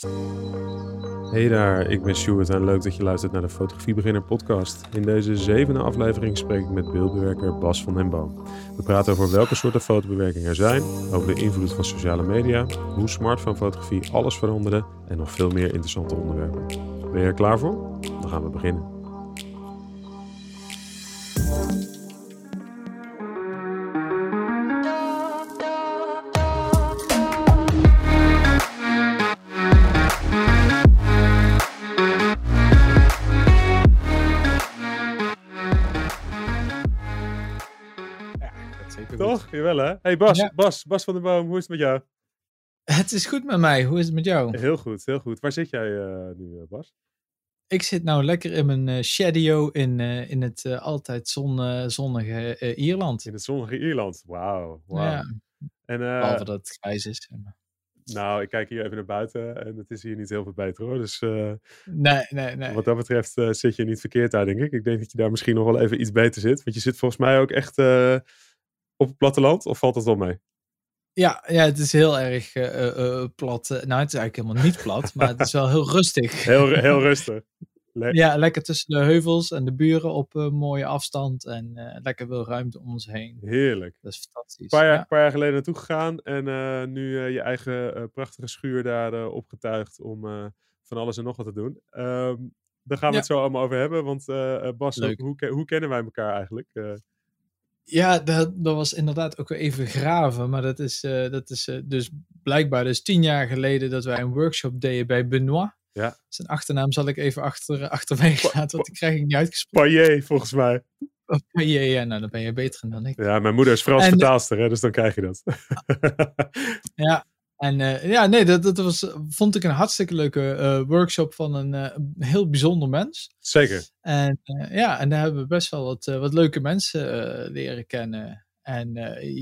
Hey daar, ik ben Stuart en leuk dat je luistert naar de Fotografiebeginner podcast. In deze zevende aflevering spreek ik met beeldbewerker Bas van den Boom. We praten over welke soorten fotobewerking er zijn, over de invloed van sociale media, hoe smartphonefotografie alles veranderde en nog veel meer interessante onderwerpen. Ben je er klaar voor? Dan gaan we beginnen. Hey Bas, Ja. Bas, Bas van den Boom, hoe is het met jou? Het is goed met mij. Hoe is het met jou? Heel goed, heel goed. Waar zit jij eh, nu eh, Bas? Ik zit nou lekker in mijn eh, shadow in, in het altijd zon, zonnige Ierland. In het zonnige Ierland. Wauw, wauw. Ja, En eh, behalve dat het grijs is. nou, ik kijk hier even naar buiten en het is hier niet heel veel beter hoor. Dus eh, Nee, nee, nee. wat dat betreft zit je niet verkeerd daar, denk ik. Ik denk dat je daar misschien nog wel even iets beter zit. Want je zit volgens mij ook echt op het platteland, of valt dat wel mee? Ja, ja, het is heel erg eh, plat. Nou, het is eigenlijk helemaal niet plat, maar het is wel heel rustig. Heel, heel rustig. Le- Ja, lekker tussen de heuvels en de buren op een mooie afstand. En lekker veel ruimte om ons heen. Heerlijk. Dat is fantastisch. Een paar jaar, Ja. paar jaar geleden naartoe gegaan en nu je eigen prachtige schuur daar opgetuigd om van alles en nog wat te doen. Ehm, daar gaan we Ja. het zo allemaal over hebben, want Bas, hoe, hoe kennen wij elkaar eigenlijk? Eh, Ja, dat, dat was inderdaad ook even graven. Maar dat is, eh, dat is eh, dus blijkbaar dus tien jaar geleden dat wij een workshop deden bij Benoit. Ja. Zijn achternaam zal ik even achter, achterwege laten, want die krijg ik niet uitgesproken. Payet, volgens mij. Oh, ja, ja, nou dan ben je beter dan ik. Ja, mijn moeder is Frans En- vertaalster, hè, dus dan krijg je dat. Ja, en eh, ja, nee, dat, dat was, vond ik een hartstikke leuke eh, workshop van een, eh, een heel bijzonder mens. Zeker. En ja, en daar hebben we best wel wat, wat leuke mensen leren kennen. En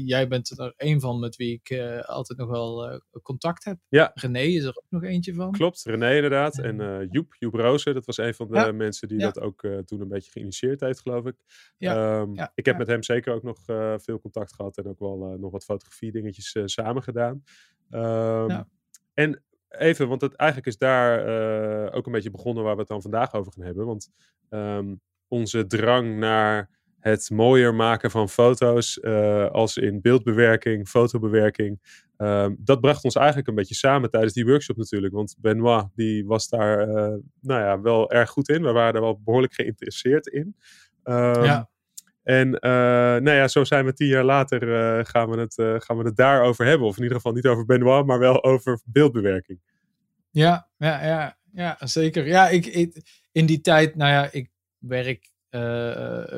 jij bent er een van met wie ik altijd nog wel contact heb. Ja. René is er ook nog eentje van. Klopt, René inderdaad. En Joep, Joep Rozen, dat was een van de Ja. mensen die Ja. dat ook toen een beetje geïnitieerd heeft, geloof ik. Ja, Ehm, ja, ik heb met hem zeker ook nog veel contact gehad en ook wel nog wat fotografie dingetjes samen gedaan. Ehm, Ja. En even, want het, eigenlijk is daar eh, ook een beetje begonnen waar we het dan vandaag over gaan hebben. Want ehm, onze drang naar het mooier maken van foto's, eh, als in beeldbewerking, fotobewerking, Ehm, dat bracht ons eigenlijk een beetje samen tijdens die workshop natuurlijk. Want Benoit die was daar eh, nou ja, wel erg goed in. We waren er wel behoorlijk geïnteresseerd in. Ja. En eh, nou ja, zo zijn we tien jaar later eh, gaan, we het, eh, gaan we het daarover hebben. Of in ieder geval niet over Benoit, maar wel over beeldbewerking. Ja, ja, ja, ja, zeker. Ja, ik, ik- in die tijd, nou ja, ik werk,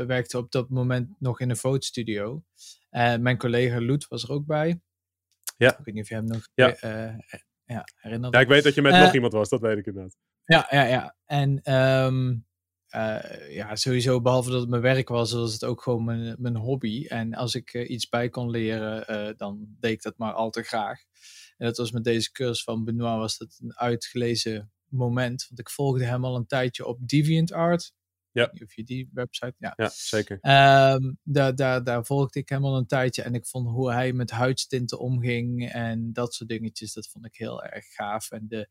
werkte op dat moment nog in een fotostudio. Mijn collega Loet was er ook bij. Ja. Ik weet niet of je hem nog Ja. ja, herinnert. Ja, ik weet dat je met nog iemand was, dat weet ik inderdaad. Ja, ja, ja. En ehm, eh, ja, sowieso, behalve dat het mijn werk was, was het ook gewoon mijn, mijn hobby. En als ik eh, iets bij kon leren, eh, dan deed ik dat maar al te graag. En dat was met deze cursus van Benoit, was dat een uitgelezen moment. Want ik volgde hem al een tijdje op DeviantArt. Ja. Of je die website, ja. Ja, zeker. Ehm, daar, daar, daar volgde ik hem al een tijdje en ik vond hoe hij met huidstinten omging en dat soort dingetjes, dat vond ik heel erg gaaf. En de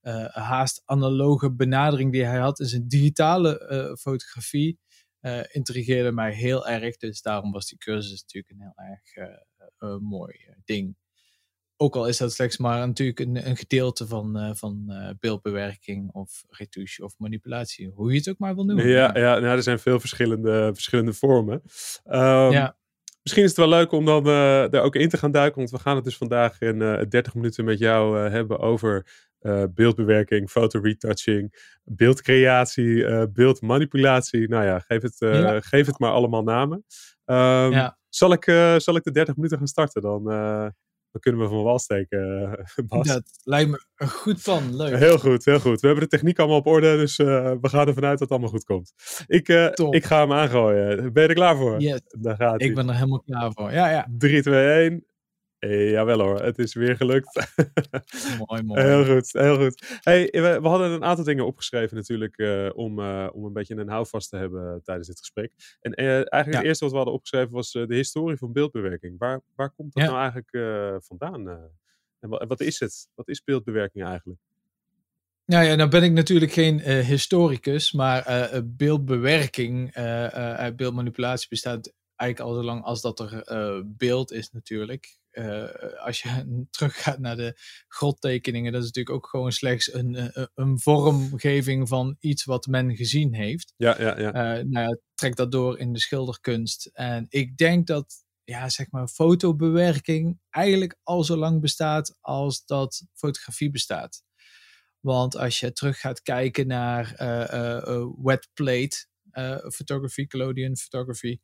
eh, haast analoge benadering die hij had in zijn digitale eh, fotografie eh, intrigeerde mij heel erg. Dus daarom was die cursus natuurlijk een heel erg mooi ding. Ook al is dat slechts maar natuurlijk een, een gedeelte van, eh, van eh, beeldbewerking of retouche of manipulatie, hoe je het ook maar wil noemen. Ja, ja nou, er zijn veel verschillende, verschillende vormen. Ehm, Ja. Misschien is het wel leuk om dan eh daar ook in te gaan duiken. Want we gaan het dus vandaag in eh 30 minuten met jou hebben over eh, beeldbewerking, fotoretouching, beeldcreatie, beeldmanipulatie. Nou ja, geef het, Ja. geef het maar allemaal namen. Ehm, Ja. zal, ik, zal ik de 30 minuten gaan starten? Dan, dan kunnen we van wal steken, eh, Bas. Dat lijkt me een goed plan. Leuk. Heel goed, heel goed. We hebben de techniek allemaal op orde, dus eh, we gaan ervan uit dat het allemaal goed komt. Ik, eh, ik ga hem aangooien. Ben je er klaar voor? Yes, Daar gaat ik ben er helemaal klaar voor. Ja, ja. 3, 2, 1. Eh, jawel hoor, het is weer gelukt. Mooi, mooi. heel goed, heel goed. Hey, we, we hadden een aantal dingen opgeschreven natuurlijk eh, om, eh, om een beetje een houvast te hebben tijdens dit gesprek. En eh, eigenlijk Ja. het eerste wat we hadden opgeschreven was eh, de historie van beeldbewerking. Waar, waar komt dat Ja. nou eigenlijk eh, vandaan? eh? en wat, wat is het? Wat is beeldbewerking eigenlijk? Nou ja, nou ben ik natuurlijk geen uh, historicus, maar uh, beeldbewerking, uh, beeldmanipulatie bestaat eigenlijk al zo lang als dat er beeld is natuurlijk. Als je teruggaat naar de grottekeningen, dat is natuurlijk ook gewoon slechts een, een vormgeving van iets wat men gezien heeft. Ja, ja, ja. nou ja, trek dat door in de schilderkunst. En ik denk dat ja, zeg maar, fotobewerking eigenlijk al zo lang bestaat als dat fotografie bestaat. Want als je terug gaat kijken naar uh, wet plate photography, collodion photography,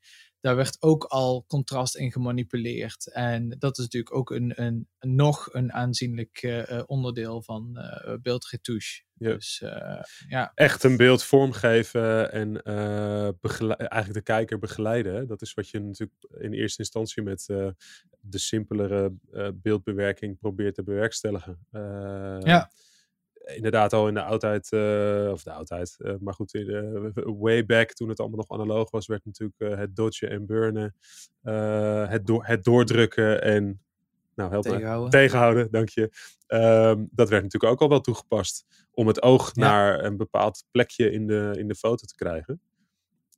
daar werd ook al contrast in gemanipuleerd. En dat is natuurlijk ook een, een, nog een aanzienlijk onderdeel van beeldretouche. Ja. Dus, ja. Echt een beeld vormgeven en eigenlijk de kijker begeleiden. Dat is wat je natuurlijk in eerste instantie met de simpelere beeldbewerking probeert te bewerkstelligen. ja inderdaad al in de oudheid, uh, of de oudheid, uh, maar goed, in, uh, way back toen het allemaal nog analoog was, werd natuurlijk het dodgen en burnen, het, do het doordrukken en nou, help tegenhouden. tegenhouden, dank je. Um, dat werd natuurlijk ook al wel toegepast om het oog ja. naar een bepaald plekje in de, in de foto te krijgen.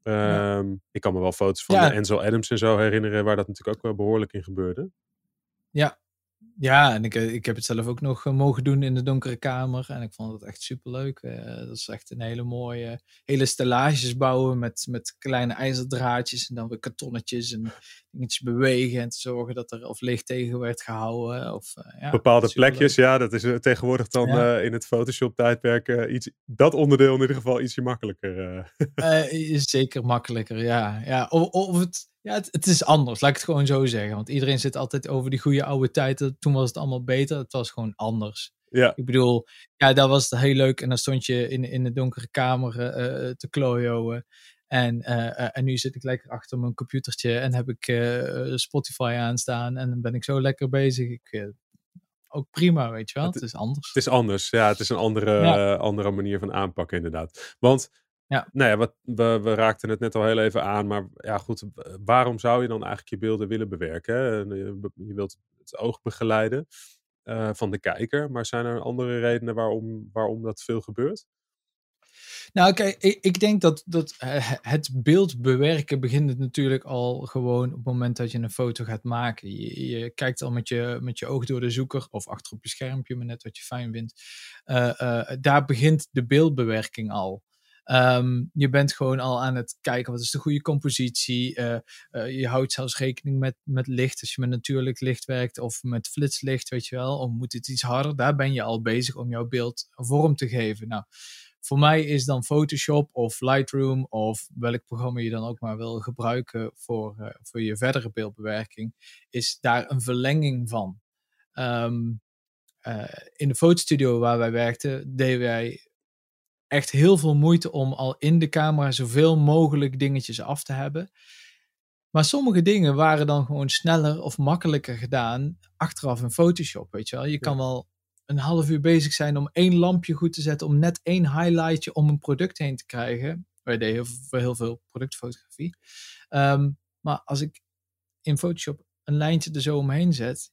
Um, ja. Ik kan me wel foto's van ja. Enzo Adams en zo herinneren, waar dat natuurlijk ook wel behoorlijk in gebeurde. Ja, ja, en ik, eh, ik heb het zelf ook nog eh, mogen doen in de donkere kamer. En ik vond het echt superleuk. Uh, dat is echt een hele mooie, hele stellages bouwen met, met kleine ijzerdraadjes en dan weer kartonnetjes en dingetjes bewegen en te zorgen dat er of licht tegen werd gehouden. Of, ja, Bepaalde plekjes, ja, dat is tegenwoordig dan in het Photoshop-tijdperk iets, dat onderdeel in ieder geval ietsje makkelijker. zeker makkelijker, ja. ja. Of, of het ja, het, het, is anders, laat ik het gewoon zo zeggen. Want iedereen zit altijd over die goede oude tijd. Toen was het allemaal beter. Het was gewoon anders. Ja. Ik bedoel, ja, dat was heel leuk. En dan stond je in, in de donkere kamer uh, te klooien. En, uh, en nu zit ik lekker achter mijn computertje en heb ik Spotify aanstaan. En dan ben ik zo lekker bezig. Ik, ook prima, weet je wel. Het, het, is anders. Het is anders, ja. Het is een andere, andere manier van aanpakken, inderdaad. Want ja. Nou ja, wat, we, we, raakten het net al heel even aan, maar ja goed, waarom zou je dan eigenlijk je beelden willen bewerken? Je, je wilt het oog begeleiden uh, van de kijker, maar zijn er andere redenen waarom, waarom dat veel gebeurt? Nou, kijk, ik, ik, denk dat, dat het beeld bewerken begint natuurlijk al gewoon op het moment dat je een foto gaat maken. Je, kijkt al met je, met je oog door de zoeker of achter op je schermpje, maar net wat je fijn vindt. Uh, uh, daar begint de beeldbewerking al. Ehm, je bent gewoon al aan het kijken wat is de goede compositie. Uh, je houdt zelfs rekening met, met licht als je met natuurlijk licht werkt of met flitslicht, weet je wel. Of moet het iets harder? Daar ben je al bezig om jouw beeld vorm te geven. Nou, voor mij is dan Photoshop of Lightroom of welk programma je dan ook maar wil gebruiken voor, uh, voor je verdere beeldbewerking, is daar een verlenging van. Um, in de fotostudio waar wij werkten, deden wij echt heel veel moeite om al in de camera zoveel mogelijk dingetjes af te hebben. Maar sommige dingen waren dan gewoon sneller of makkelijker gedaan achteraf in Photoshop, weet je wel. Je kan wel een half uur bezig zijn om één lampje goed te zetten, om net één highlightje om een product heen te krijgen. Wij deden heel, heel veel productfotografie. Um, maar als ik in Photoshop een lijntje er zo omheen zet,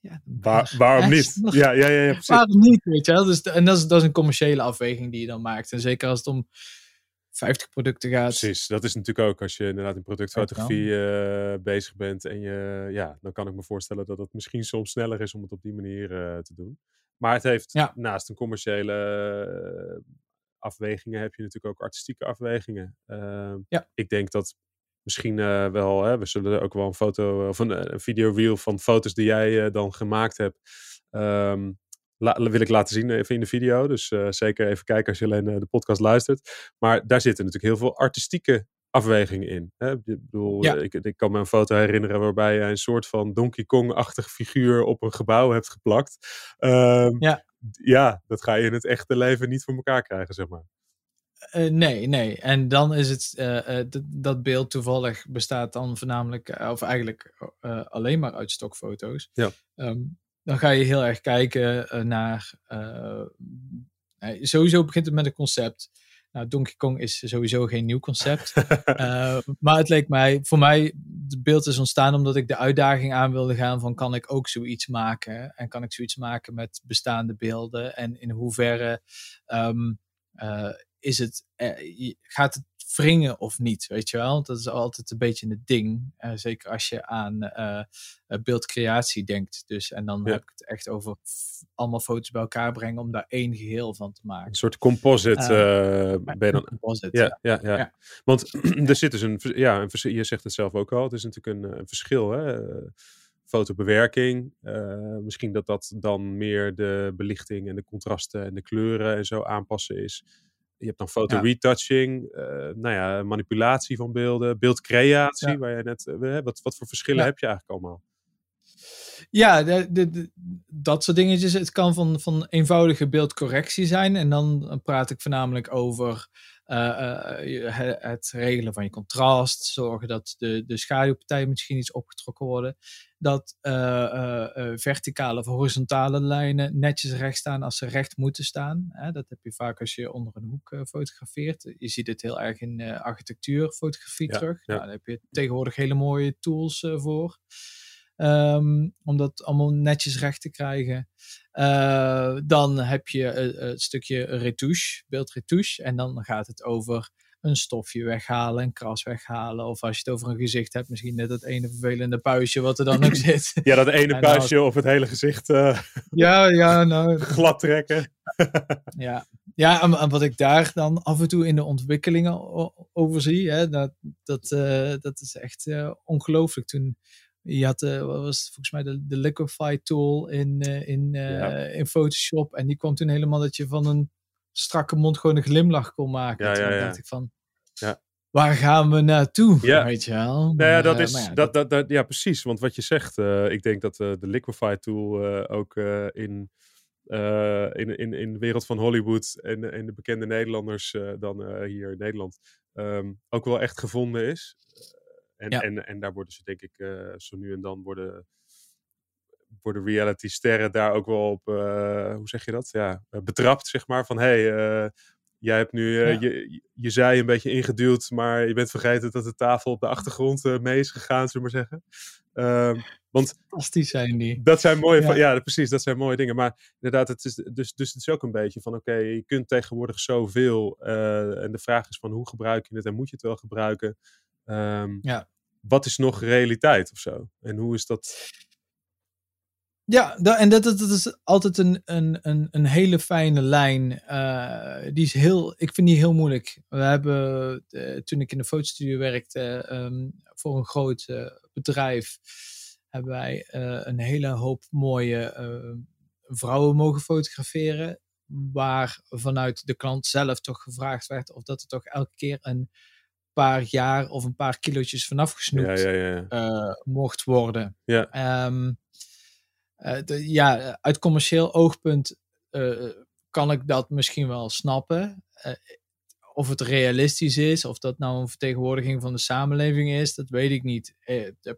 ja, Waar, waarom niet? Ja, ja, ja, ja, precies. Waarom niet, weet je wel? Dus, en dat is, dat is een commerciële afweging die je dan maakt. En zeker als het om 50 producten gaat. Precies, dat is natuurlijk ook als je inderdaad in productfotografie uh, bezig bent. En je, ja, dan kan ik me voorstellen dat het misschien soms sneller is om het op die manier uh, te doen. Maar het heeft ja. naast een commerciële uh, afwegingen heb je natuurlijk ook artistieke afwegingen. Ehm, ja. Ik denk dat misschien uh, wel, hè, we zullen ook wel een foto of een, een video reel van foto's die jij uh, dan gemaakt hebt. Um, wil ik laten zien even in de video. Dus zeker even kijken als je alleen de podcast luistert. Maar daar zitten natuurlijk heel veel artistieke afwegingen in. Hè? Ik bedoel, ja. ik, ik, kan me een foto herinneren waarbij je een soort van Donkey Kong-achtig figuur op een gebouw hebt geplakt. Um, ja. ja, dat ga je in het echte leven niet voor elkaar krijgen, zeg maar. Uh, nee, nee. En dan is het, uh, uh, dat beeld toevallig bestaat dan voornamelijk, of eigenlijk alleen maar uit stokfoto's. Ja. Um, dan ga je heel erg kijken naar, sowieso begint het met een concept. Nou, Donkey Kong is sowieso geen nieuw concept. uh, maar het leek mij, voor mij, het beeld is ontstaan omdat ik de uitdaging aan wilde gaan van kan ik ook zoiets maken? En kan ik zoiets maken met bestaande beelden? En in hoeverre um, uh, is het, uh, gaat het wringen of niet, weet je wel? Dat is altijd een beetje een ding. Uh, zeker als je aan uh, beeldcreatie denkt. Dus, en dan Ja. heb ik het echt over allemaal foto's bij elkaar brengen om daar één geheel van te maken. Een soort composite Eh, eh, ben je dan. Composite, Ja, ja, ja. Ja. Want er zit dus een, ja, een, je zegt het zelf ook al, het is natuurlijk een, eh, een verschil. Hè? Eh, Fotobewerking, eh, misschien dat dat dan meer de belichting en de contrasten en de kleuren en zo aanpassen is. Je hebt dan foto Ja. retouching, eh, nou ja, manipulatie van beelden, beeldcreatie, Ja. waar je net, eh, wat, wat voor verschillen Ja. heb je eigenlijk allemaal? Ja, de, de, de- dat soort dingetjes. Het kan van, van eenvoudige beeldcorrectie zijn. En dan praat ik voornamelijk over eh, eh, het regelen van je contrast. Zorgen dat de, de schaduwpartijen misschien iets opgetrokken worden. Dat eh, verticale of horizontale lijnen netjes recht staan als ze recht moeten staan. Dat heb je vaak als je onder een hoek fotografeert. Je ziet het heel erg in architectuurfotografie Ja, terug. ja. Nou, daar heb je tegenwoordig hele mooie tools voor. Ehm, om dat allemaal netjes recht te krijgen. Eh, dan heb je eh, het stukje retouche, beeldretouche. En dan gaat het over een stofje weghalen, een kras weghalen. Of als je het over een gezicht hebt, misschien net dat ene vervelende puistje wat er dan ook zit. Ja, dat ene En puistje of het hele gezicht eh, ja, ja, nou, glad trekken. ja. Ja, en, en wat ik daar dan af en toe in de ontwikkelingen over zie, hè, dat, dat, dat is echt ongelooflijk. Toen je had, eh, wat was het, volgens mij de, de Liquify tool in, eh, in, eh, Ja. in Photoshop. En die kwam toen helemaal dat je van een strakke mond gewoon een glimlach kon maken. Ja, toen ja, dacht ik van, Ja. waar gaan we naartoe? Ja. Weet je wel? Nou ja, dat is, ja, dat, dat, dat, ja, precies. Want wat je zegt, ik denk dat de Liquify tool ook in, in, in, in de wereld van Hollywood en, en de bekende Nederlanders dan hier in Nederland ehm, ook wel echt gevonden is. En, Ja. en, en daar worden ze denk ik eh, zo nu en dan worden, worden reality sterren daar ook wel op, eh, hoe zeg je dat? Ja, eh, betrapt zeg maar. Van hey, eh, jij hebt nu Ja. je, je zij een beetje ingeduwd, maar je bent vergeten dat de tafel op de achtergrond mee is gegaan, zullen we maar zeggen. Ehm, want fantastisch zijn die. dat zijn mooie, Ja. ja. precies, dat zijn mooie dingen. Maar inderdaad, het is, dus, dus het is ook een beetje van, oké, je kunt tegenwoordig zoveel. en de vraag is van, hoe gebruik je het en moet je het wel gebruiken? Ehm, Ja. Wat is nog realiteit of zo? En hoe is dat? Ja, en dat, dat, dat is altijd een, een, een, een hele fijne lijn. eh, die is heel, ik vind die heel moeilijk. We hebben, eh, toen ik in de fotostudio werkte ehm, voor een groot eh, bedrijf, hebben wij een hele hoop mooie vrouwen mogen fotograferen. Waar vanuit de klant zelf toch gevraagd werd of dat er toch elke keer een paar jaar of een paar kilootjes vanaf gesnoept Ja, ja, ja. eh, mocht worden. Ja. Eh, de- ja, uit commercieel oogpunt eh, kan ik dat misschien wel snappen. Of het realistisch is, of dat nou een vertegenwoordiging van de samenleving is, dat weet ik niet.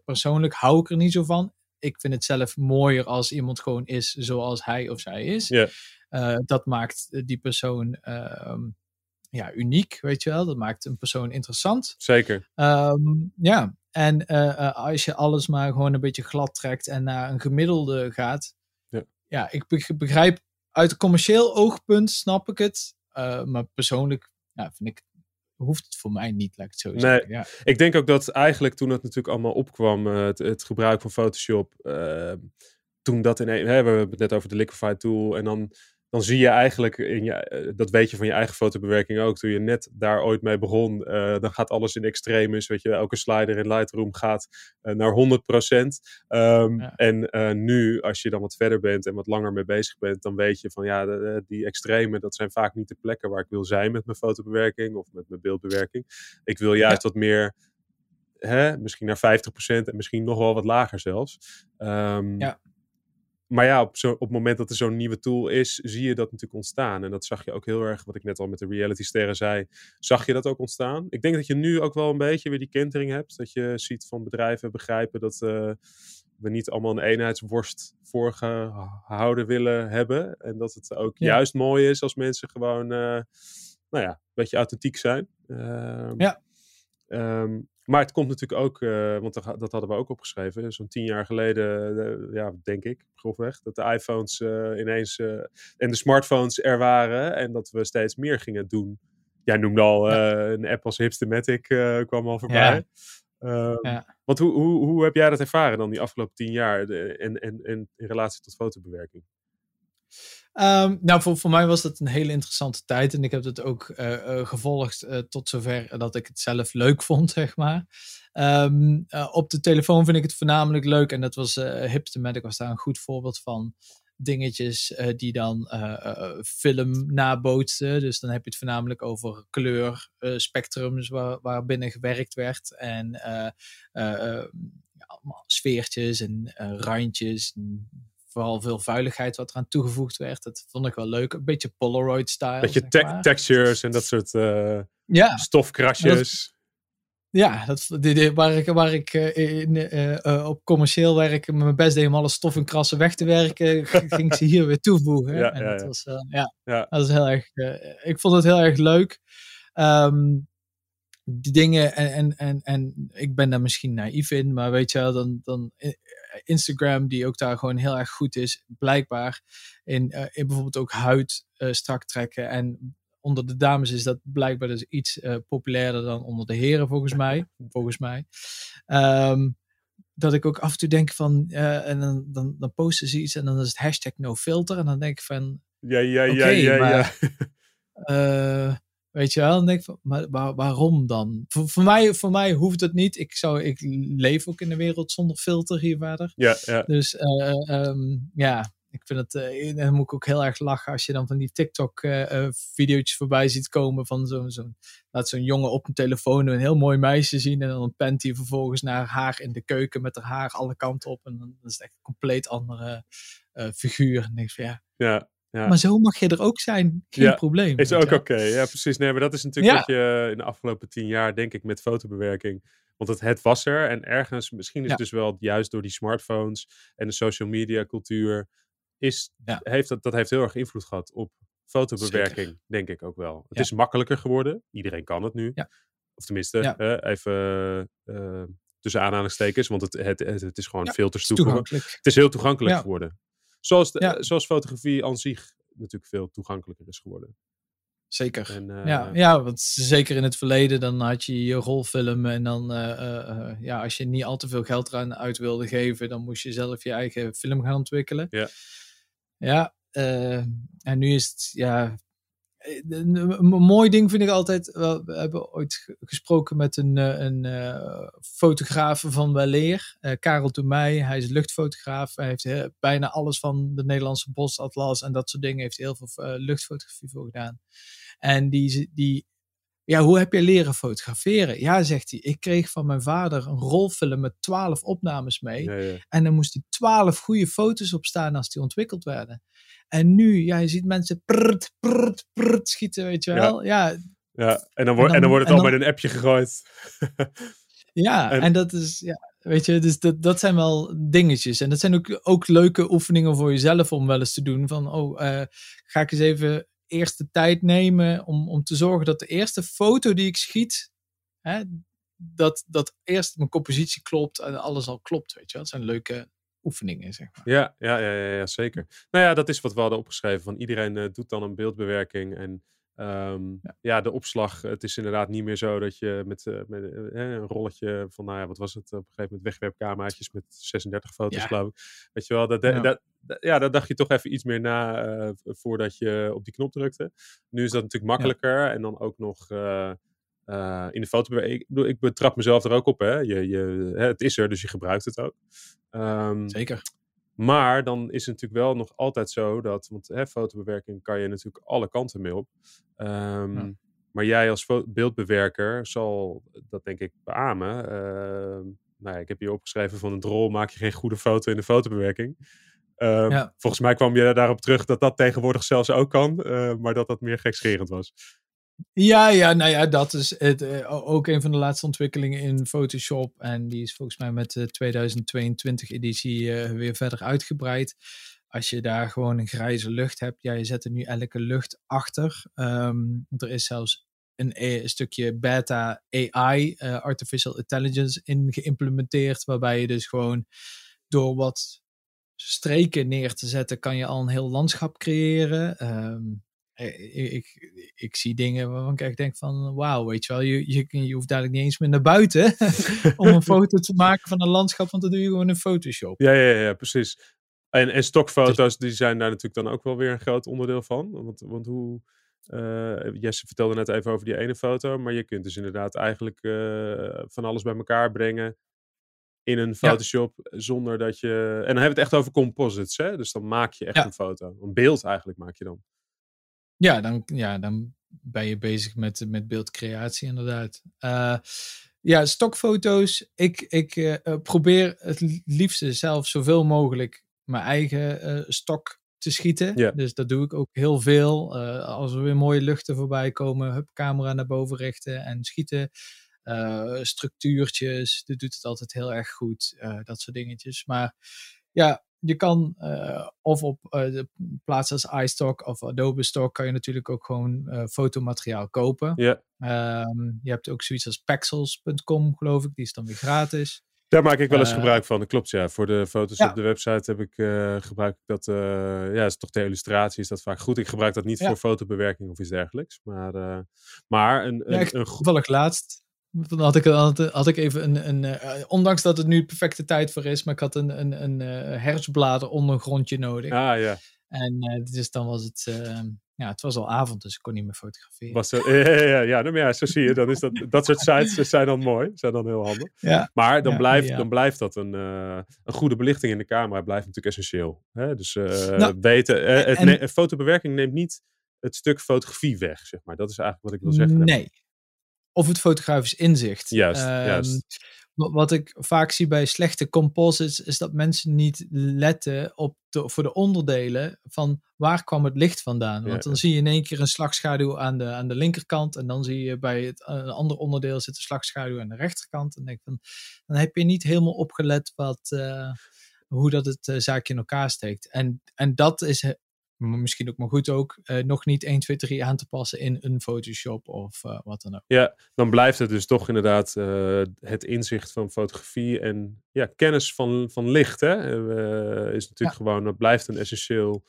Persoonlijk hou ik er niet zo van. Ik vind het zelf mooier als iemand gewoon is zoals hij of zij is. Ja. Eh, dat maakt die persoon ehm, ja, uniek, weet je wel. Dat maakt een persoon interessant. Zeker. Ehm, ja, en eh, eh, als je alles maar gewoon een beetje glad trekt en naar een gemiddelde gaat. Ja. Ja, ik beg- begrijp uit een commercieel oogpunt snap ik het. eh, maar persoonlijk ja, vind ik, hoeft het voor mij niet, laat ik het zo Nee. Ja. Ik denk ook dat eigenlijk toen het natuurlijk allemaal opkwam, het, het gebruik van Photoshop, eh, toen dat in een, hè, we hebben het net over de Liquify tool en dan, dan zie je eigenlijk, in je, eh, dat weet je van je eigen fotobewerking ook, toen je net daar ooit mee begon, eh, dan gaat alles in extremis, weet je, elke slider in Lightroom gaat eh, naar 100%. Ehm, Ja. En nu, als je dan wat verder bent en wat langer mee bezig bent, dan weet je van ja, de- de- die extreme, dat zijn vaak niet de plekken waar ik wil zijn met mijn fotobewerking of met mijn beeldbewerking. Ik wil juist wat meer, hè, misschien naar 50% en misschien nog wel wat lager zelfs. Ehm, Ja. Maar ja, op, zo, op het moment dat er zo'n nieuwe tool is, zie je dat natuurlijk ontstaan. En dat zag je ook heel erg, wat ik net al met de reality sterren zei, zag je dat ook ontstaan. Ik denk dat je nu ook wel een beetje weer die kentering hebt. Dat je ziet van bedrijven begrijpen dat eh, we niet allemaal een eenheidsworst voorgehouden willen hebben. En dat het ook Ja. juist mooi is als mensen gewoon... eh, nou ja, een beetje authentiek zijn. Ehm, Ja. ehm, maar het komt natuurlijk ook, eh, want dat, dat hadden we ook opgeschreven, zo'n tien jaar geleden, eh, ja, denk ik, grofweg, dat de iPhones eh, ineens en de smartphones er waren en dat we steeds meer gingen doen. Jij noemde al een app als Hipstamatic kwam al voorbij. Ehm, Ja. Want hoe, hoe, hoe heb jij dat ervaren dan die afgelopen tien jaar de- en, en, en in relatie tot fotobewerking? Ehm, nou, voor, voor mij was dat een hele interessante tijd. En ik heb het ook eh, eh, gevolgd eh, tot zover dat ik het zelf leuk vond, zeg maar. Ehm, eh, op de telefoon vind ik het voornamelijk leuk. En dat was Hipstamatic was daar een goed voorbeeld van. Dingetjes die dan film nabootsten. Dus dan heb je het voornamelijk over kleur, eh, spectrums waar, waarbinnen gewerkt werd. En ja, sfeertjes en randjes. Vooral veel vuiligheid wat eraan toegevoegd werd. Dat vond ik wel leuk. Een beetje Polaroid-style. Dat je zeg te- maar. textures en dat soort eh, Ja, stofkrasjes. ja dat, waar ik, waar ik eh, in, eh, op commercieel werk mijn best deed om alle stof en krassen weg te werken, ging ik ze hier weer toevoegen. Ja, en ja, dat ja. was, ja, Ja. dat is heel erg, ik vond het heel erg leuk. Ehm, die dingen en, en, en, en ik ben daar misschien naïef in, maar weet je wel, dan, dan Instagram, die ook daar gewoon heel erg goed is, blijkbaar in, eh, in bijvoorbeeld ook huid eh, strak trekken. En onder de dames is dat blijkbaar dus iets eh, populairder dan onder de heren, volgens mij. volgens mij. Ehm, dat ik ook af en toe denk van, eh, en dan, dan, dan posten ze iets en dan is het hashtag no filter. En dan denk ik van, Ja, ja, ja, ja, ja. maar- eh, weet je wel, dan denk ik van, maar waar- waarom dan? Voor, voor, mij, voor mij hoeft het niet. Ik, zou, ik leef ook in een wereld zonder filter hier verder. ja, ja. Dus eh, ehm, ja, ik vind het, eh, en dan moet ik ook heel erg lachen als je dan van die TikTok-video's voorbij ziet komen van zo'n, zo'n, laat zo'n jongen op een telefoon een heel mooi meisje zien en dan pent hij vervolgens naar haar in de keuken met haar haar alle kanten op en dan is het echt een compleet andere eh, figuur. En ik van ja, ja. Ja. maar zo mag je er ook zijn, geen Ja, probleem. Is ook oké, ja precies. Nee, maar dat is natuurlijk wat je in de afgelopen tien jaar, denk ik, met fotobewerking. Want het, het was er en ergens, misschien is het dus wel juist door die smartphones en de social media cultuur, is, heeft dat, dat heeft heel erg invloed gehad op fotobewerking, denk ik ook wel. Het is makkelijker geworden, iedereen kan het nu. Ja. Of tenminste, eh, even eh, tussen aanhalingstekens, want het, het, het, het is gewoon filters toegankelijk. Het is heel toegankelijk geworden. Zoals, de, Ja. zoals fotografie aan zich natuurlijk veel toegankelijker is geworden. Zeker. En, eh, Ja, ja, want zeker in het verleden dan had je je rolfilm en dan, eh, eh, eh, ja, als je niet al te veel geld eraan uit wilde geven, dan moest je zelf je eigen film gaan ontwikkelen. Ja. Ja, eh, en nu is het, ja, eh, een, een mooi ding vind ik altijd, we hebben ooit ge- gesproken met een, eh, een eh, fotograaf van Weleer, eh Karel Toemij, hij is luchtfotograaf, hij heeft eh, bijna alles van de Nederlandse bosatlas en dat soort dingen, heeft heel veel eh, luchtfotografie voor gedaan. En die, die, ja, hoe heb je leren fotograferen? Ja, zegt hij, ik kreeg van mijn vader een rolfilm met twaalf opnames mee. ja, ja. En dan moest hij twaalf goede foto's op staan als die ontwikkeld werden. En nu, ja, je ziet mensen prrt, prrt, prrt schieten, weet je wel. Ja, ja, Ja, en dan, wordt, en dan- dan wordt het al met een appje gegooid. en, En- dat is, ja, weet je, dus dat, dat zijn wel dingetjes. En dat zijn ook, ook leuke oefeningen voor jezelf om wel eens te doen. Van, oh, eh, ga ik eens even eerst de tijd nemen om, om te zorgen dat de eerste foto die ik schiet, hè, dat, dat eerst mijn compositie klopt en alles al klopt, weet je wel. Dat zijn leuke oefeningen, zeg maar. Ja, ja, ja, ja, ja, zeker. Nou ja, dat is wat we hadden opgeschreven. Van iedereen eh, doet dan een beeldbewerking. En ehm, ja. Ja. de opslag. Het is inderdaad niet meer zo dat je met, eh, met eh, een rolletje van, nou ja, wat was het? Op een gegeven moment wegwerpcameraatjes met 36 foto's, Ja. geloof ik. Weet je wel, dat, Ja. dat, dat- ja, daar dacht je toch even iets meer na voordat je op die knop drukte. Nu is dat natuurlijk makkelijker. En dan ook nog. Eh, in de fotobewerking. Ik, bedoel, ik betrap mezelf er ook op. Hè? Je, je, hè, het is er, dus je gebruikt het ook. Ehm, Zeker. maar dan is het natuurlijk wel nog altijd zo dat, want hè, fotobewerking kan je natuurlijk alle kanten mee op. Ehm, Ja. Maar jij als beeldbewerker zal dat denk ik beamen. Ehm, nou ja, ik heb hier opgeschreven van een drol maak je geen goede foto in de fotobewerking. Ja. Volgens mij kwam je daarop terug dat dat tegenwoordig zelfs ook kan, eh, maar dat dat meer gekscherend was. Ja, ja, nou ja, dat is het, eh, ook een van de laatste ontwikkelingen in Photoshop. En die is volgens mij met de 2022 editie eh, weer verder uitgebreid. als je daar gewoon een grijze lucht hebt, ja, je zet er nu elke lucht achter. Ehm, er is zelfs een, een stukje beta AI, artificial intelligence, in geïmplementeerd, waarbij je dus gewoon door wat streken neer te zetten, kan je al een heel landschap creëren. Um, ik, ik, ik, zie dingen waarvan ik denk van wauw, weet je wel, je, je, je hoeft dadelijk niet eens meer naar buiten om een foto te maken van een landschap, want dat doe je gewoon in Photoshop. Ja, ja, ja, precies. En, en stokfoto's, die zijn daar natuurlijk dan ook wel weer een groot onderdeel van. Want, want hoe, uh, Jesse vertelde net even over die ene foto, maar je kunt dus inderdaad eigenlijk uh, van alles bij elkaar brengen in een Photoshop zonder dat je... En dan hebben we het echt over composites, hè? Dus dan maak je echt een foto. Een beeld eigenlijk maak je dan. Ja, dan, ja, dan ben je bezig met, met beeldcreatie inderdaad. Uh, ja, stokfoto's. Ik, ik uh, probeer het liefste zelf zoveel mogelijk mijn eigen uh, stok te schieten. Yeah. Dus dat doe ik ook heel veel. als er weer mooie luchten voorbij komen, hup, camera naar boven richten en schieten. structuurtjes, dat doet het altijd heel erg goed. dat soort dingetjes. Maar ja, je kan uh, of op uh, de plaats als iStock of Adobe Stock kan je natuurlijk ook gewoon uh, fotomateriaal kopen. Ja. Um, je hebt ook zoiets als pexels.com geloof ik, die is dan weer gratis. Daar maak ik wel eens gebruik van, dat klopt ja. Voor de foto's ja. op de website heb ik, gebruik ik dat, ja, is toch de illustratie is dat vaak goed. Ik gebruik dat niet ja. voor fotobewerking of iets dergelijks. Maar, maar een, een, ja, een, toevallig laatst dan had ik, had, ik even een, een uh, ondanks dat het nu de perfecte tijd voor is, maar ik had een, een, een uh, herfstblader ondergrondje nodig. Ah ja. En uh, dus dan was het, ja, het was al avond, dus ik kon niet meer fotograferen. Was er, ja, ja, ja, nou, ja, zo zie je, dan is dat, dat soort sites zijn dan mooi, zijn dan heel handig. Ja, maar dan, blijft, dan blijft dat een, een goede belichting in de camera, blijft natuurlijk essentieel. Hè? Dus nou, weten, het en, fotobewerking neemt niet het stuk fotografie weg, zeg maar. Dat is eigenlijk wat ik wil zeggen. Nee, of het fotografisch inzicht. Juist, um, juist. Wat ik vaak zie bij slechte composites is dat mensen niet letten op de, voor de onderdelen van waar kwam het licht vandaan. Want dan zie je in één keer een slagschaduw aan de, aan de linkerkant en dan zie je bij het een ander onderdeel zit een slagschaduw aan de rechterkant. En denk van, dan heb je niet helemaal opgelet wat, uh, hoe dat het uh, zaakje in elkaar steekt. En, en dat is misschien ook maar goed ook, uh, nog niet 1, 2, 3 aan te passen in een Photoshop of uh, wat dan ook. Ja, dan blijft het dus toch inderdaad uh, het inzicht van fotografie en ja, kennis van, van licht. Hè? is natuurlijk ja. gewoon, dat blijft een essentieel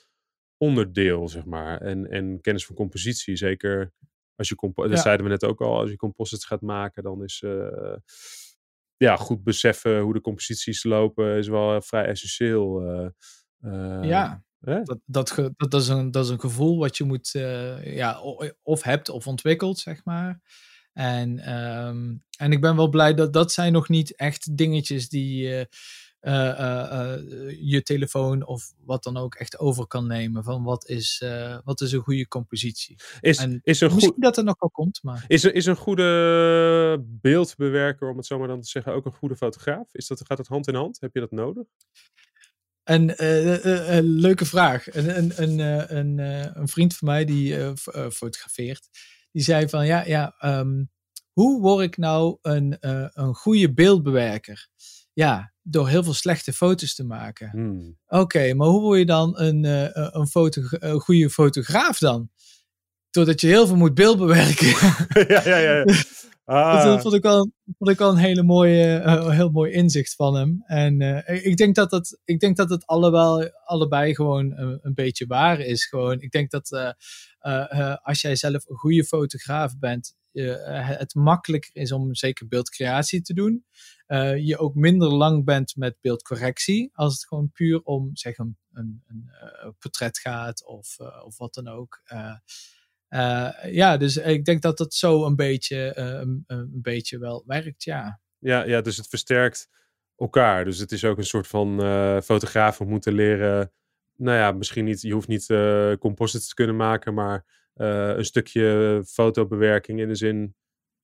onderdeel, zeg maar. En, en kennis van compositie, zeker als je, compo ja. dat zeiden we net ook al, als je composites gaat maken, dan is ja, goed beseffen hoe de composities lopen, is wel vrij essentieel. ja, dat, dat, dat, is een, dat is een gevoel wat je moet, uh, ja, of hebt of ontwikkelt, zeg maar. En, um, en ik ben wel blij dat dat zijn nog niet echt dingetjes die uh, uh, je telefoon of wat dan ook echt over kan nemen. Van wat is, wat is een goede compositie. Is, en is een misschien goed, dat er nog wel komt. Maar... Is, is een goede beeldbewerker, om het zo maar dan te zeggen, ook een goede fotograaf? Is dat, gaat dat hand in hand? Heb je dat nodig? Een uh, uh, leuke vraag. Een, een, een, een, een, vriend van mij die fotografeert, die zei van ja, ja um, hoe word ik nou een, een goede beeldbewerker? Ja, door heel veel slechte foto's te maken. Hmm. Oké, okay, maar hoe word je dan een, een, foto, een goede fotograaf dan? Doordat je heel veel moet beeldbewerken. ja, ja, ja. Ah. Dat vond ik wel, vond ik wel een hele mooie, uh, heel mooi inzicht van hem. En uh, ik, denk dat dat, ik denk dat het allebei, allebei gewoon een, een beetje waar is. Gewoon, ik denk dat als jij zelf een goede fotograaf bent, het makkelijker is om zeker beeldcreatie te doen. je ook minder lang bent met beeldcorrectie. Als het gewoon puur om zeg, een, een, een portret gaat of, of wat dan ook. Uh, ja, dus ik denk dat dat zo een beetje, uh, een, beetje wel werkt, ja. ja. Ja, dus het versterkt elkaar. Dus het is ook een soort van uh, fotografen moeten leren. Nou ja, misschien niet, je hoeft niet composites te kunnen maken, maar een stukje fotobewerking in de zin.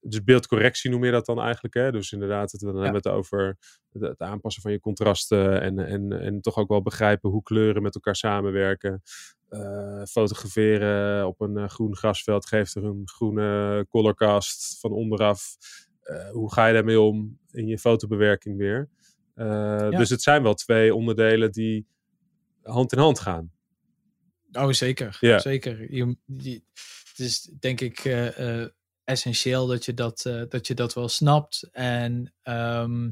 Dus beeldcorrectie noem je dat dan eigenlijk. Hè? Dus inderdaad, het, dan ja. hebben we het over het, aanpassen van je contrasten. En, en, en toch ook wel begrijpen hoe kleuren met elkaar samenwerken. Uh, fotograferen op een uh, groen grasveld geeft er een groene colorcast van onderaf. Uh, hoe ga je daarmee om in je fotobewerking weer? Ja. Dus het zijn wel twee onderdelen die hand in hand gaan. Oh, zeker. Ja. Zeker. Je, je- het is denk ik eh, eh, essentieel dat je dat, eh, dat je dat wel snapt. En, ehm,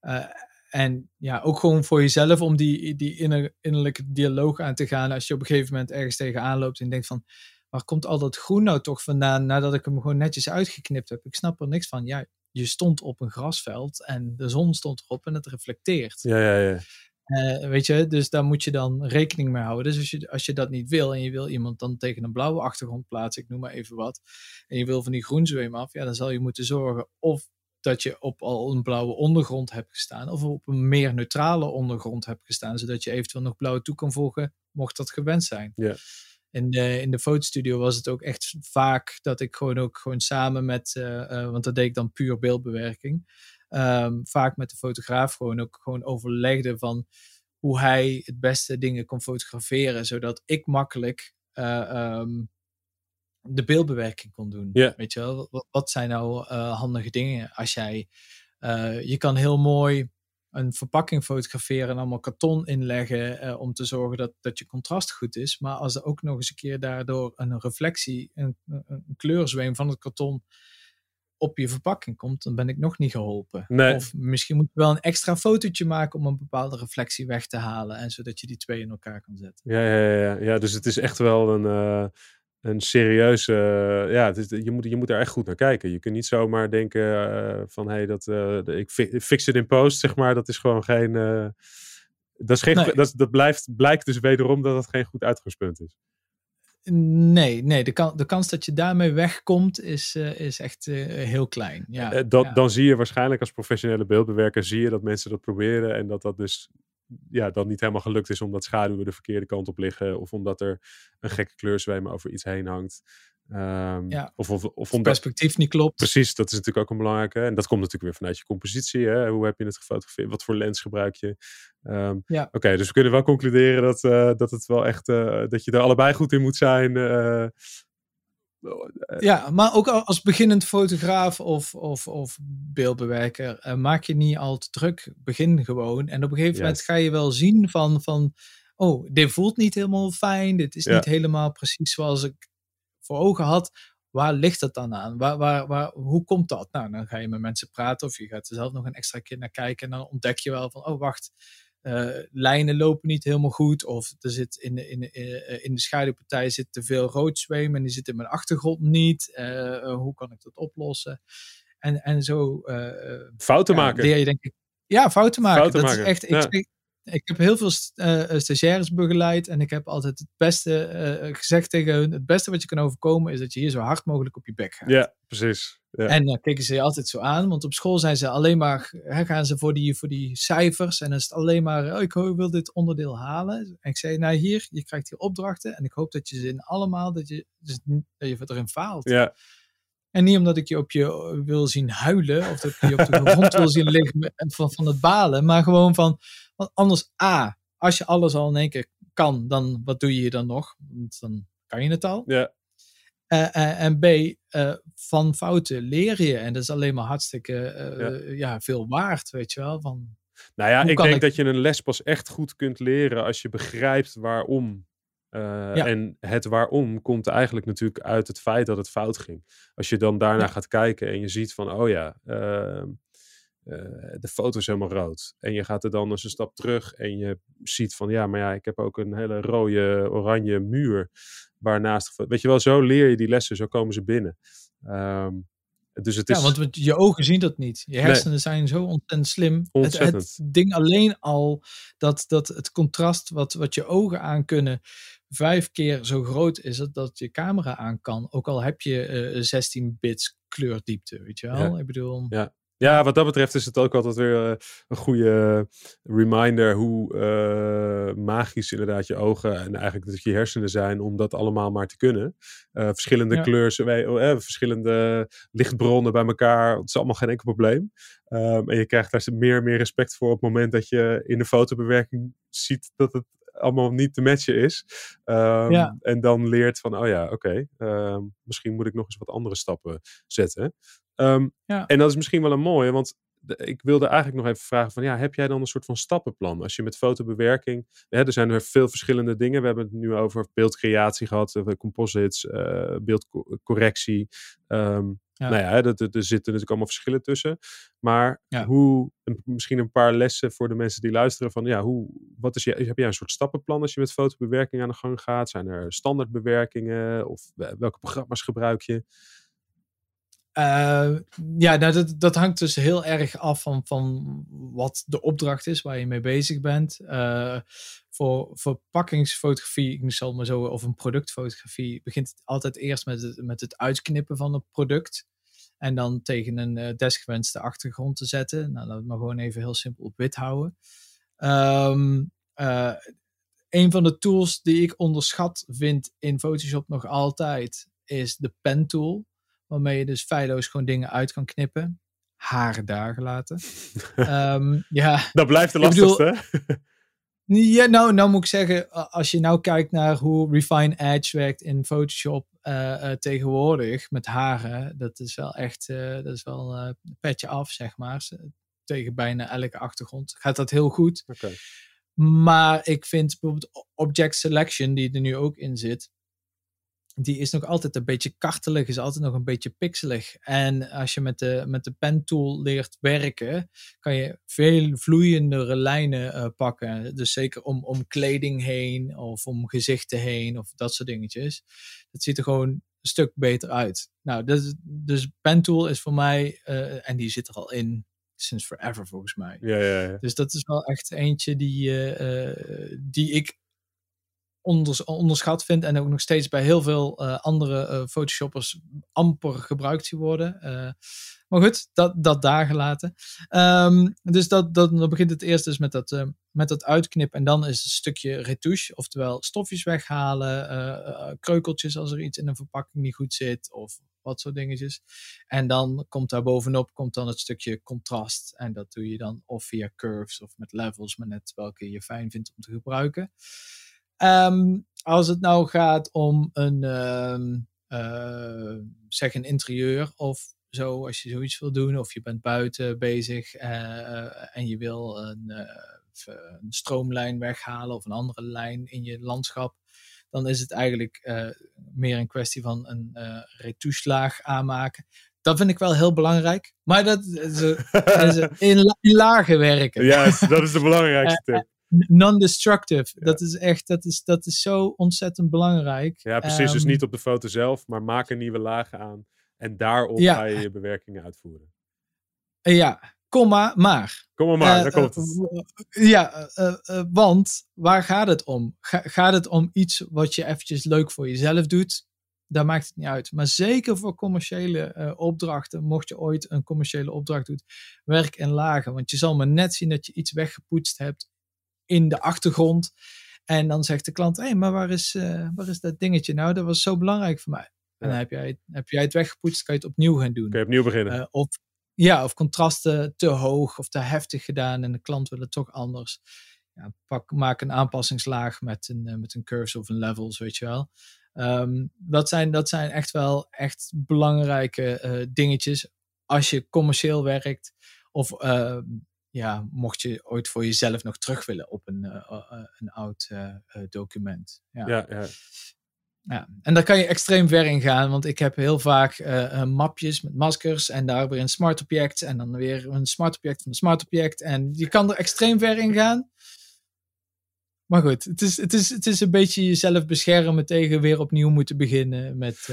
eh, en ja, ook gewoon voor jezelf om die, die inner- innerlijke dialoog aan te gaan. Als je op een gegeven moment ergens tegenaan loopt en denkt van... Waar komt al dat groen nou toch vandaan nadat ik hem gewoon netjes uitgeknipt heb? Ik snap er niks van. Ja, je stond op een grasveld en de zon stond erop en het reflecteert. Ja, ja, ja. Eh, weet je, dus daar moet je dan rekening mee houden. Dus als je, als je dat niet wil en je wil iemand dan tegen een blauwe achtergrond plaatsen, ik noem maar even wat, en je wil van die groenzweem af, ja, dan zal je moeten zorgen of dat je op al een blauwe ondergrond hebt gestaan, of op een meer neutrale ondergrond hebt gestaan, zodat je eventueel nog blauw toe kan volgen, mocht dat gewenst zijn. Ja. In de, in de fotostudio was het ook echt vaak dat ik gewoon ook gewoon samen met, eh, eh, want dat deed ik dan puur beeldbewerking, ehm, vaak met de fotograaf gewoon ook gewoon overlegde van hoe hij het beste dingen kon fotograferen, zodat ik makkelijk eh, ehm, de beeldbewerking kon doen. Weet je wel, wat, wat zijn nou eh, handige dingen als jij, eh, je kan heel mooi een verpakking fotograferen en allemaal karton inleggen om te zorgen dat, dat je contrast goed is. Maar als er ook nog eens een keer daardoor een reflectie, een, een, een kleurzweem van het karton op je verpakking komt, dan ben ik nog niet geholpen. Nee. Of misschien moet je wel een extra fotootje maken om een bepaalde reflectie weg te halen en zodat je die twee in elkaar kan zetten. Ja, ja, ja, ja. dus het is echt wel een, eh, een serieuze. eh, ja, het is, je, moet, je moet daar echt goed naar kijken. Je kunt niet zomaar denken eh, van hé, dat eh, de- ik fi- fix it in post, zeg maar. Dat is gewoon geen. dat, is geen Nee. dat, dat blijft, blijkt dus wederom dat het geen goed uitgangspunt is. Nee, nee de, kan, de kans dat je daarmee wegkomt is, eh, is echt eh, heel klein. Ja, Eh, dat, ja. Dan zie je waarschijnlijk als professionele beeldbewerker zie je dat mensen dat proberen en dat dat dus ja, dan niet helemaal gelukt is omdat schaduwen de verkeerde kant op liggen of omdat er een gekke kleurzweem over iets heen hangt. Ehm, Ja. Of, of, of Het omdat, perspectief niet klopt. Precies, dat is natuurlijk ook een belangrijke. En dat komt natuurlijk weer vanuit je compositie. Hè? Hoe heb je het gefotografeerd? Wat voor lens gebruik je? Ehm, Ja. Oké, dus we kunnen wel concluderen dat, eh, dat het wel echt eh, dat je er allebei goed in moet zijn. eh, Ja, maar ook al- als beginnend fotograaf of, of, of beeldbewerker, maak je niet al te druk. Begin gewoon. En op een gegeven moment ga je wel zien van, van, oh, dit voelt niet helemaal fijn. Dit is Ja. niet helemaal precies zoals ik voor ogen had. Waar ligt het dan aan? Waar, waar, waar, hoe komt dat? Nou, dan ga je met mensen praten of je gaat er zelf nog een extra keer naar kijken. En dan ontdek je wel van, oh, wacht. eh, lijnen lopen niet helemaal goed. Of er zit in de, in de, eh, in de schaduwpartij zit te veel rood zweem en die zit in mijn achtergrond niet. Eh, eh, hoe kan ik dat oplossen? En, en zo eh, eh, fouten ja, maken. leer je denk ik. Ja, fouten maken. Fouten dat maken, is echt. Ik, ja. spreek- ik heb heel veel st- eh, stagiaires begeleid en ik heb altijd het beste eh, gezegd tegen hun. Het beste wat je kan overkomen is dat je hier zo hard mogelijk op je bek gaat. Ja, precies. Ja. En dan keken ze je altijd zo aan, want op school zijn ze alleen maar, hè, gaan ze voor die, voor die cijfers en dan is het alleen maar, oh, ik wil dit onderdeel halen. En ik zei, nou hier, je krijgt hier opdrachten en ik hoop dat je ze in allemaal, dat je, dus dat je erin faalt. ja, En niet omdat ik je op je wil zien huilen of dat ik je op de grond wil zien liggen van, van het balen, maar gewoon van, want anders A, als je alles al in één keer kan, dan wat doe je hier dan nog? Want dan kan je het al. ja. Eh, eh, en B, eh, van fouten leer je. En dat is alleen maar hartstikke eh, ja. veel waard, weet je wel. Van, Nou ja, ik denk ik- dat je een les pas echt goed kunt leren als je begrijpt waarom. Eh, Ja. En het waarom komt eigenlijk natuurlijk uit het feit dat het fout ging. Als je dan daarna Ja. gaat kijken en je ziet van, oh ja, ehm, eh, de foto is helemaal rood. En je gaat er dan eens een stap terug en je ziet van, ja, maar ja, ik heb ook een hele rode, oranje muur waarnaast. Weet je wel, zo leer je die lessen, zo komen ze binnen. Ehm, dus het is. Ja, want je ogen zien dat niet. Je hersenen zijn zo ontzettend slim. Het, Ontzettend. het ding alleen al dat, dat het contrast wat, wat je ogen aan kunnen vijf keer zo groot is het dat je camera aan kan. Ook al heb je eh 16 bits kleurdiepte, weet je wel. Ja. Ik bedoel, Ja. Ja, wat dat betreft is het ook altijd weer eh, een goede reminder hoe eh, magisch inderdaad je ogen en eigenlijk dat je hersenen zijn om dat allemaal maar te kunnen. Eh, verschillende Ja. kleuren, eh, verschillende lichtbronnen bij elkaar, het is allemaal geen enkel probleem. Ehm, en je krijgt daar meer en meer respect voor op het moment dat je in de fotobewerking ziet dat het allemaal niet te matchen is. Ehm, Ja. En dan leert van, oh ja, oké, ehm, misschien moet ik nog eens wat andere stappen zetten. Ehm, Ja. En dat is misschien wel een mooie, want ik wilde eigenlijk nog even vragen van, ja, heb jij dan een soort van stappenplan? Als je met fotobewerking, hè, er zijn er veel verschillende dingen. We hebben het nu over beeldcreatie gehad, uh, composites, uh, beeldcorrectie. Ja. Nou ja, er, er zitten natuurlijk allemaal verschillen tussen. Maar hoe, misschien een paar lessen voor de mensen die luisteren van, ja, hoe, wat is je, heb jij een soort stappenplan als je met fotobewerking aan de gang gaat? Zijn er standaardbewerkingen of welke programma's gebruik je? Uh, ja, nou, dat, dat hangt dus heel erg af van, van wat de opdracht is waar je mee bezig bent. Uh, voor verpakkingsfotografie, ik zal maar zo, of een productfotografie, begint het altijd eerst met het, met het uitknippen van het product. En dan tegen een uh, desgewenste achtergrond te zetten. Nou, laten we maar gewoon even heel simpel op wit houden. Um, een van de tools die ik onderschat vind in Photoshop nog altijd is de pen tool waarmee je dus feilloos gewoon dingen uit kan knippen. Haren daar gelaten. um, ja, dat blijft de lastigste. Ja, nou, nou moet ik zeggen, als je nou kijkt naar hoe Refine Edge werkt in Photoshop uh, uh, tegenwoordig met haren, dat is wel echt, uh, dat is wel een petje af, zeg maar. Tegen bijna elke achtergrond gaat dat heel goed. Okay. Maar ik vind bijvoorbeeld Object Selection, die er nu ook in zit, die is nog altijd een beetje kartelig, is altijd nog een beetje pixelig. En als je met de, met de pen tool leert werken, kan je veel vloeiendere lijnen uh, pakken. Dus zeker om, om kleding heen of om gezichten heen of dat soort dingetjes. Dat ziet er gewoon een stuk beter uit. Nou, dus, dus pen tool is voor mij, uh, en die zit er al in sinds forever volgens mij. Ja, ja, ja. Dus dat is wel echt eentje die, uh, die ik onderschat vind en ook nog steeds bij heel veel uh, andere uh, photoshoppers amper gebruikt zie worden. Uh, maar goed, dat, dat daar gelaten. Um, dus dat, dat, dan begint het eerst dus met dat, met dat uitknippen en dan is het stukje retouche, oftewel stofjes weghalen, kreukeltjes als er iets in een verpakking niet goed zit of wat soort dingetjes. En dan komt daar bovenop komt dan het stukje contrast en dat doe je dan of via curves of met levels, maar net welke je fijn vindt om te gebruiken. Um, als het nou gaat om een, um, uh, zeg een interieur of zo, als je zoiets wil doen, of je bent buiten bezig uh, en je wil een, uh, een, stroomlijn weghalen of een andere lijn in je landschap, dan is het eigenlijk meer een kwestie van een uh, retouche-laag aanmaken. Dat vind ik wel heel belangrijk. Maar dat is, in, in lagen werken. Ja, dat is de belangrijkste tip non-destructive. Dat is echt, dat is, dat is zo ontzettend belangrijk. Ja, precies. dus ehm, niet op de foto zelf, maar maak een nieuwe lagen aan. En daarop ga je je bewerkingen uitvoeren. Ja, komma, maar. Kom maar, uh, daar komt het. Uh, ja, uh, want waar gaat het om? Ga, gaat het om iets wat je eventjes leuk voor jezelf doet? Daar maakt het niet uit. Maar zeker voor commerciële opdrachten, mocht je ooit een commerciële opdracht doen, werk in lagen. Want je zal maar net zien dat je iets weggepoetst hebt in de achtergrond. En dan zegt de klant, hé, hey, maar waar is, uh, waar is dat dingetje nou? Dat was zo belangrijk voor mij. En dan heb jij, heb jij het weggepoetst, kan je het opnieuw gaan doen. Kun je opnieuw beginnen. Uh, of, ja, of contrasten te hoog of te heftig gedaan en de klant wil het toch anders. Ja, pak, maak een aanpassingslaag met een, uh, met een curve of een levels, weet je wel. Um, dat, zijn, dat zijn echt wel echt belangrijke dingetjes als je commercieel werkt of ehm, ja, mocht je ooit voor jezelf nog terug willen op een, uh, een oud uh, document. Ja. Ja, ja. ja. En daar kan je extreem ver in gaan, want ik heb heel vaak mapjes met maskers en daar weer een smart object en dan weer een smart object van een smart object. En je kan er extreem ver in gaan. Maar goed, het is, het, is, het is een beetje jezelf beschermen tegen weer opnieuw moeten beginnen met,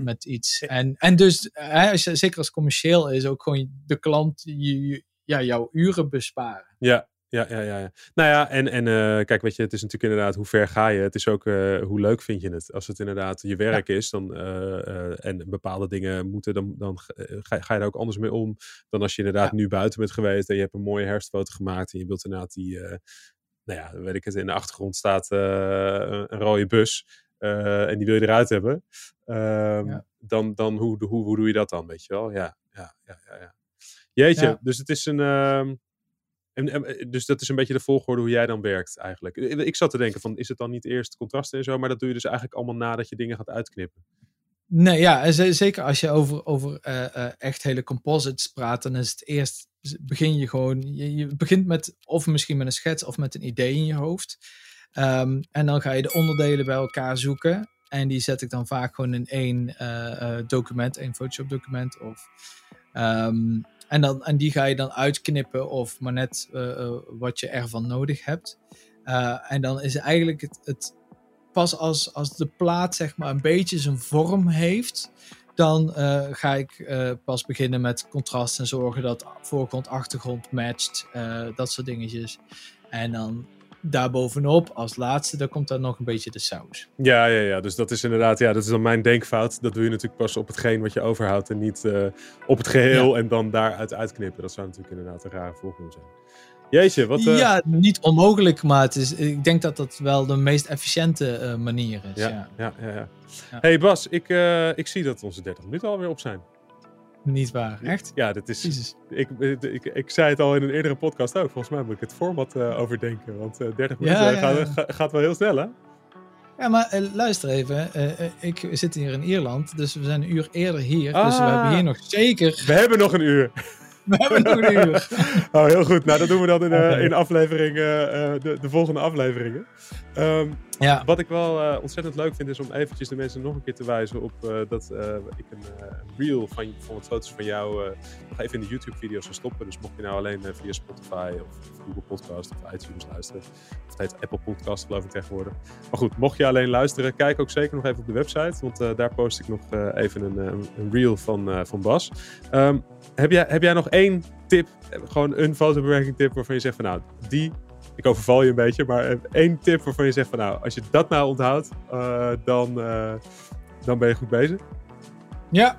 met iets. En, en dus, als je, zeker als commercieel is, ook gewoon de klant je, ja, jouw uren besparen. Ja, ja, ja, ja. ja. Nou ja, en, en uh, kijk, weet je, het is natuurlijk inderdaad hoe ver ga je. Het is ook uh, hoe leuk vind je het. Als het inderdaad je werk is dan, uh, en bepaalde dingen moeten, dan, dan ga, ga, je er ook anders mee om dan als je inderdaad ja. nu buiten bent geweest en je hebt een mooie herfstfoto gemaakt en je wilt inderdaad die, nou ja, weet ik het, in de achtergrond staat een rode bus en die wil je eruit hebben. Ja. Dan, dan hoe, hoe, hoe doe je dat dan, weet je wel? Ja, ja, ja, ja. ja. Jeetje, ja. dus het is een. Uh, en, en, dus dat is een beetje de volgorde hoe jij dan werkt eigenlijk. Ik zat te denken van, is het dan niet eerst contrasten en zo, maar dat doe je dus eigenlijk allemaal nadat je dingen gaat uitknippen. Nee, ja, zeker als je over, over uh, uh, echt hele composites praat, dan is het eerst begin je gewoon, je, je, begint met of misschien met een schets of met een idee in je hoofd. Ehm, en dan ga je de onderdelen bij elkaar zoeken. En die zet ik dan vaak gewoon in één uh, document, één Photoshop document. Of, um, en, dan, en die ga je dan uitknippen of maar net uh, wat je ervan nodig hebt. en dan is eigenlijk het, het pas als, als de plaat zeg maar een beetje zijn vorm heeft, dan ga ik pas beginnen met contrast en zorgen dat voorgrond, achtergrond matcht. Dat soort dingetjes. En dan daarbovenop, als laatste, dan komt dan nog een beetje de saus. Ja, ja, ja. Dus dat is inderdaad, ja, dat is dan mijn denkfout. Dat doe je natuurlijk pas op hetgeen wat je overhoudt en niet op het geheel ja. en dan daaruit uitknippen. Dat zou natuurlijk inderdaad een rare volgende zijn. Jeetje, wat... Uh... Ja, niet onmogelijk, maar het is, ik denk dat dat wel de meest efficiënte uh, manier is. Ja, ja, ja. ja, ja. hey Bas, ik, ik zie dat onze 30 minuten alweer op zijn. Niet waar, echt? Ja, dit is... Ik, ik, ik, zei het al in een eerdere podcast ook. Volgens mij moet ik het format overdenken. Want 30 minuten gaat, gaat wel heel snel, hè? Ja, maar luister even. ik zit hier in Ierland, dus we zijn een uur eerder hier. Ah, dus we hebben hier nog zeker... We hebben nog een uur. We hebben nog een uur. oh, heel goed. Nou, dat doen we dan in, uh, in aflevering, uh, de, de, volgende afleveringen. Um, ja. Wat ik wel uh, ontzettend leuk vind, is om eventjes de mensen nog een keer te wijzen op dat ik een reel van, van wat foto's van jou nog even in de YouTube-video's zal stoppen. Dus mocht je nou alleen via Spotify of, of, Google Podcast of iTunes luisteren, of het heet Apple Podcast geloof ik tegenwoordig. Maar goed, mocht je alleen luisteren, kijk ook zeker nog even op de website, want daar post ik nog even een, een reel van, van Bas. Um, heb, jij, heb jij nog één tip, gewoon een fotobewerking tip waarvan je zegt van nou, die, ik overval je een beetje, maar één tip waarvan je zegt van nou, als je dat nou onthoudt, uh, dan, uh, dan ben je goed bezig? Ja,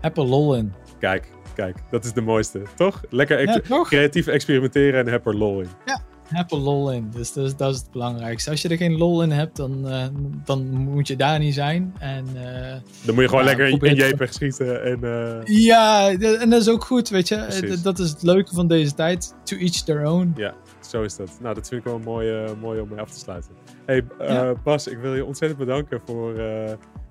heb er lol in. Kijk, kijk, dat is de mooiste, toch? Lekker ex ja, toch? creatief experimenteren en heb er lol in. Ja, heb er lol in. Dus, dus dat is het belangrijkste. Als je er geen lol in hebt, dan, uh, dan moet je daar niet zijn. En, dan moet je gewoon ja, lekker in JPEG schieten. En. Ja, en dat is ook goed, weet je. Precies. Dat is het leuke van deze tijd. To each their own. Ja, zo is dat. Nou, dat vind ik wel mooi, mooi om mee af te sluiten. hey, ja. Bas, ik wil je ontzettend bedanken voor,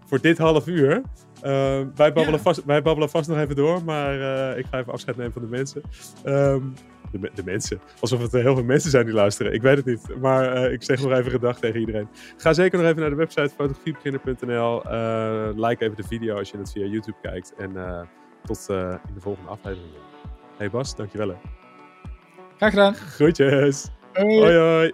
voor dit half uur. wij, babbelen ja. vast, wij babbelen vast nog even door, maar ik ga even afscheid nemen van de mensen. Um, de, de, mensen. Alsof het heel veel mensen zijn die luisteren. Ik weet het niet. Maar uh, ik zeg nog even gedag tegen iedereen. Ga zeker nog even naar de website fotografiebeginner.nl. Uh, like even de video als je het via YouTube kijkt. En uh, tot in de volgende aflevering. Hey Bas, dankjewel hè. Graag gedaan. Groetjes. Hoi hoi. hoi.